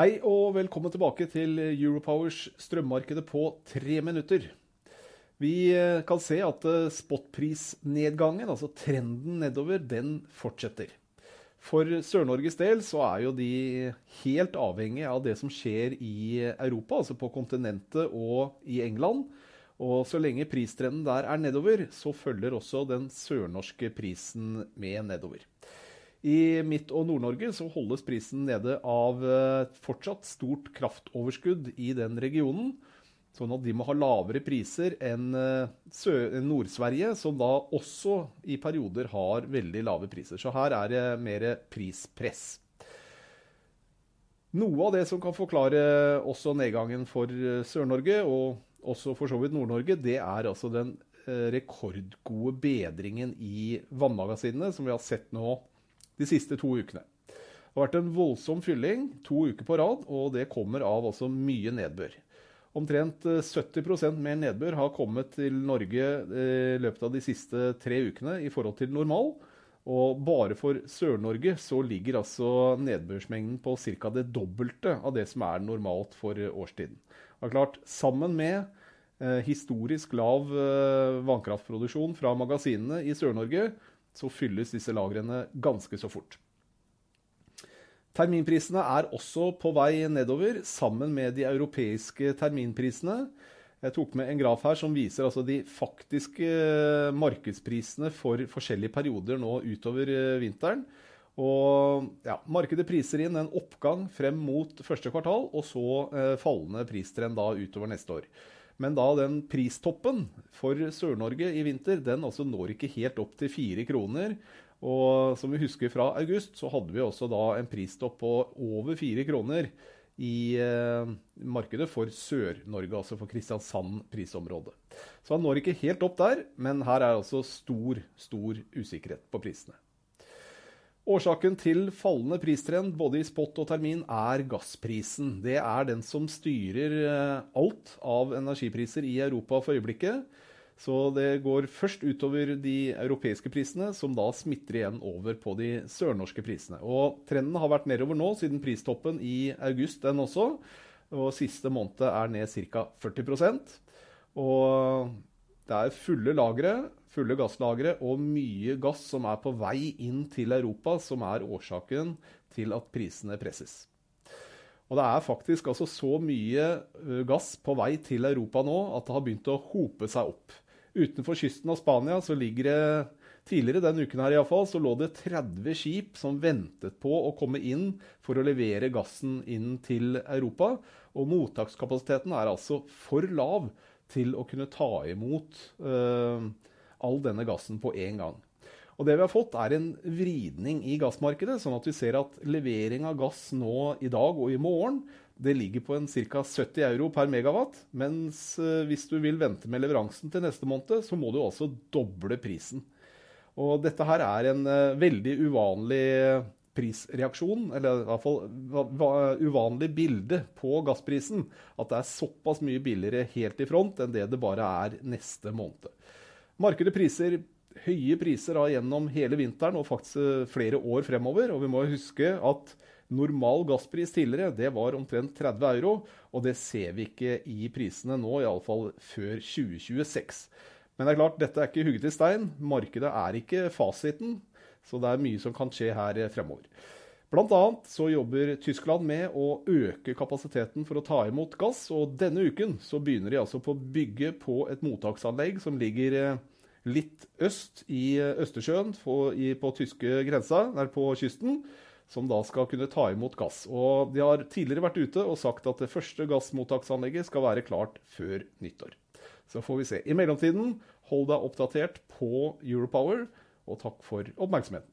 Hei og velkommen tilbake til Europowers strømmarkedet på tre minutter. Vi eh, kan se at eh, spotprisnedgangen, altså trenden nedover, den fortsetter. For Sør-Norges del så er jo de helt avhengig av det som skjer i Europa, altså på kontinentet og i England. Og så lenge pristrenden der er nedover, så følger også den sørnorske prisen med nedover. I Midt- og Nord-Norge så holdes prisen nede av eh, fortsatt stort kraftoverskudd i den regionen. Sånn at de må ha lavere priser enn eh, Nord-Sverige, som da også i perioder har veldig lave priser. Så her er det mer prispress. Noe av det som kan forklare også nedgangen for eh, Sør-Norge, og også for så vidt Nord-Norge, det er altså den rekordgode bedringen i vannmagasinene som vi har sett nå de siste to ukene. Det har vært en voldsom fylling to uker på rad, og det kommer av også mye nedbør. Omtrent 70% mer nedbør har kommet til Norge i løpet av de siste tre ukene i forhold til normal. Og bare for Sør-Norge så ligger altså nedbørsmengden på ca. det dobbelte av det som er normalt for årstiden. Det er klart, Sammen med eh, historisk lav eh, vannkraftproduksjon fra magasinene i Sør-Norge, så fylles disse lagrene ganske så fort. Terminprisene er også på vei nedover, sammen med de europeiske terminprisene. Jeg tok med en graf her som viser altså de faktiske markedsprisene for forskjellige perioder nå utover vinteren. Og ja, Markedet priser inn en oppgang frem mot første kvartal, og så eh, fallende pristrend da utover neste år. Men da den pristoppen for Sør-Norge i vinter, den altså når ikke helt opp til fire kroner. Og som vi husker fra august, så hadde vi også da en pristopp på over fire kroner i eh, markedet for Sør-Norge, altså for Kristiansand prisområde. Så han når ikke helt opp der, men her er altså stor, stor usikkerhet på prisene. Årsaken til fallende pristrend både i spot og termin er gassprisen. Det er den som styrer alt av energipriser i Europa for øyeblikket. Så det går først utover de europeiske prisene, som da smitter igjen over på de sørnorske prisene. Og trenden har vært nedover nå siden pristoppen i august, den også. Og siste måned er ned ca. 40 Og det er fulle lagre fulle gasslagre og mye gass som er på vei inn til Europa, som er årsaken til at prisene presses. Og det er faktisk altså så mye gass på vei til Europa nå at det har begynt å hope seg opp. Utenfor kysten av Spania så ligger det Tidligere denne uken her i fall, så lå det 30 skip som ventet på å komme inn for å levere gassen inn til Europa. Og mottakskapasiteten er altså for lav til å kunne ta imot uh, all denne gassen på én gang. Og det vi har fått, er en vridning i gassmarkedet, sånn at vi ser at levering av gass nå i dag og i morgen det ligger på ca. 70 euro per megawatt. Mens uh, hvis du vil vente med leveransen til neste måned, så må du altså doble prisen. Og dette her er en uh, veldig uvanlig prisreaksjon, eller i hvert fall uvanlig bilde på gassprisen. At det er såpass mye billigere helt i front enn det det bare er neste måned. Markedet priser høye priser da, gjennom hele vinteren og faktisk flere år fremover. Og vi må huske at normal gasspris tidligere det var omtrent 30 euro. Og det ser vi ikke i prisene nå, iallfall før 2026. Men det er klart, dette er ikke hugget i stein. Markedet er ikke fasiten. Så det er mye som kan skje her fremover. Blant annet så jobber Tyskland med å øke kapasiteten for å ta imot gass. Og denne uken så begynner de altså på å bygge på et mottaksanlegg som ligger litt øst i eh, Østersjøen på, i, på tyske grensa, der på kysten, som da skal kunne ta imot gass. Og De har tidligere vært ute og sagt at det første gassmottaksanlegget skal være klart før nyttår. Så får vi se. I mellomtiden, hold deg oppdatert på Europower, og takk for oppmerksomheten.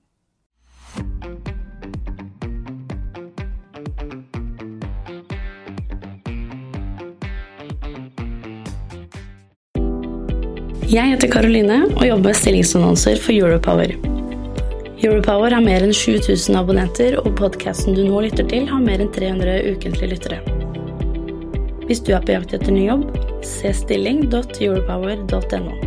Jeg heter Karoline og jobber med stillingsannonser for Europower. Europower har mer enn 7000 abonnenter, og podkasten du nå lytter til, har mer enn 300 ukentlige lyttere. Hvis du er på jakt etter ny jobb, se stilling.europower.no.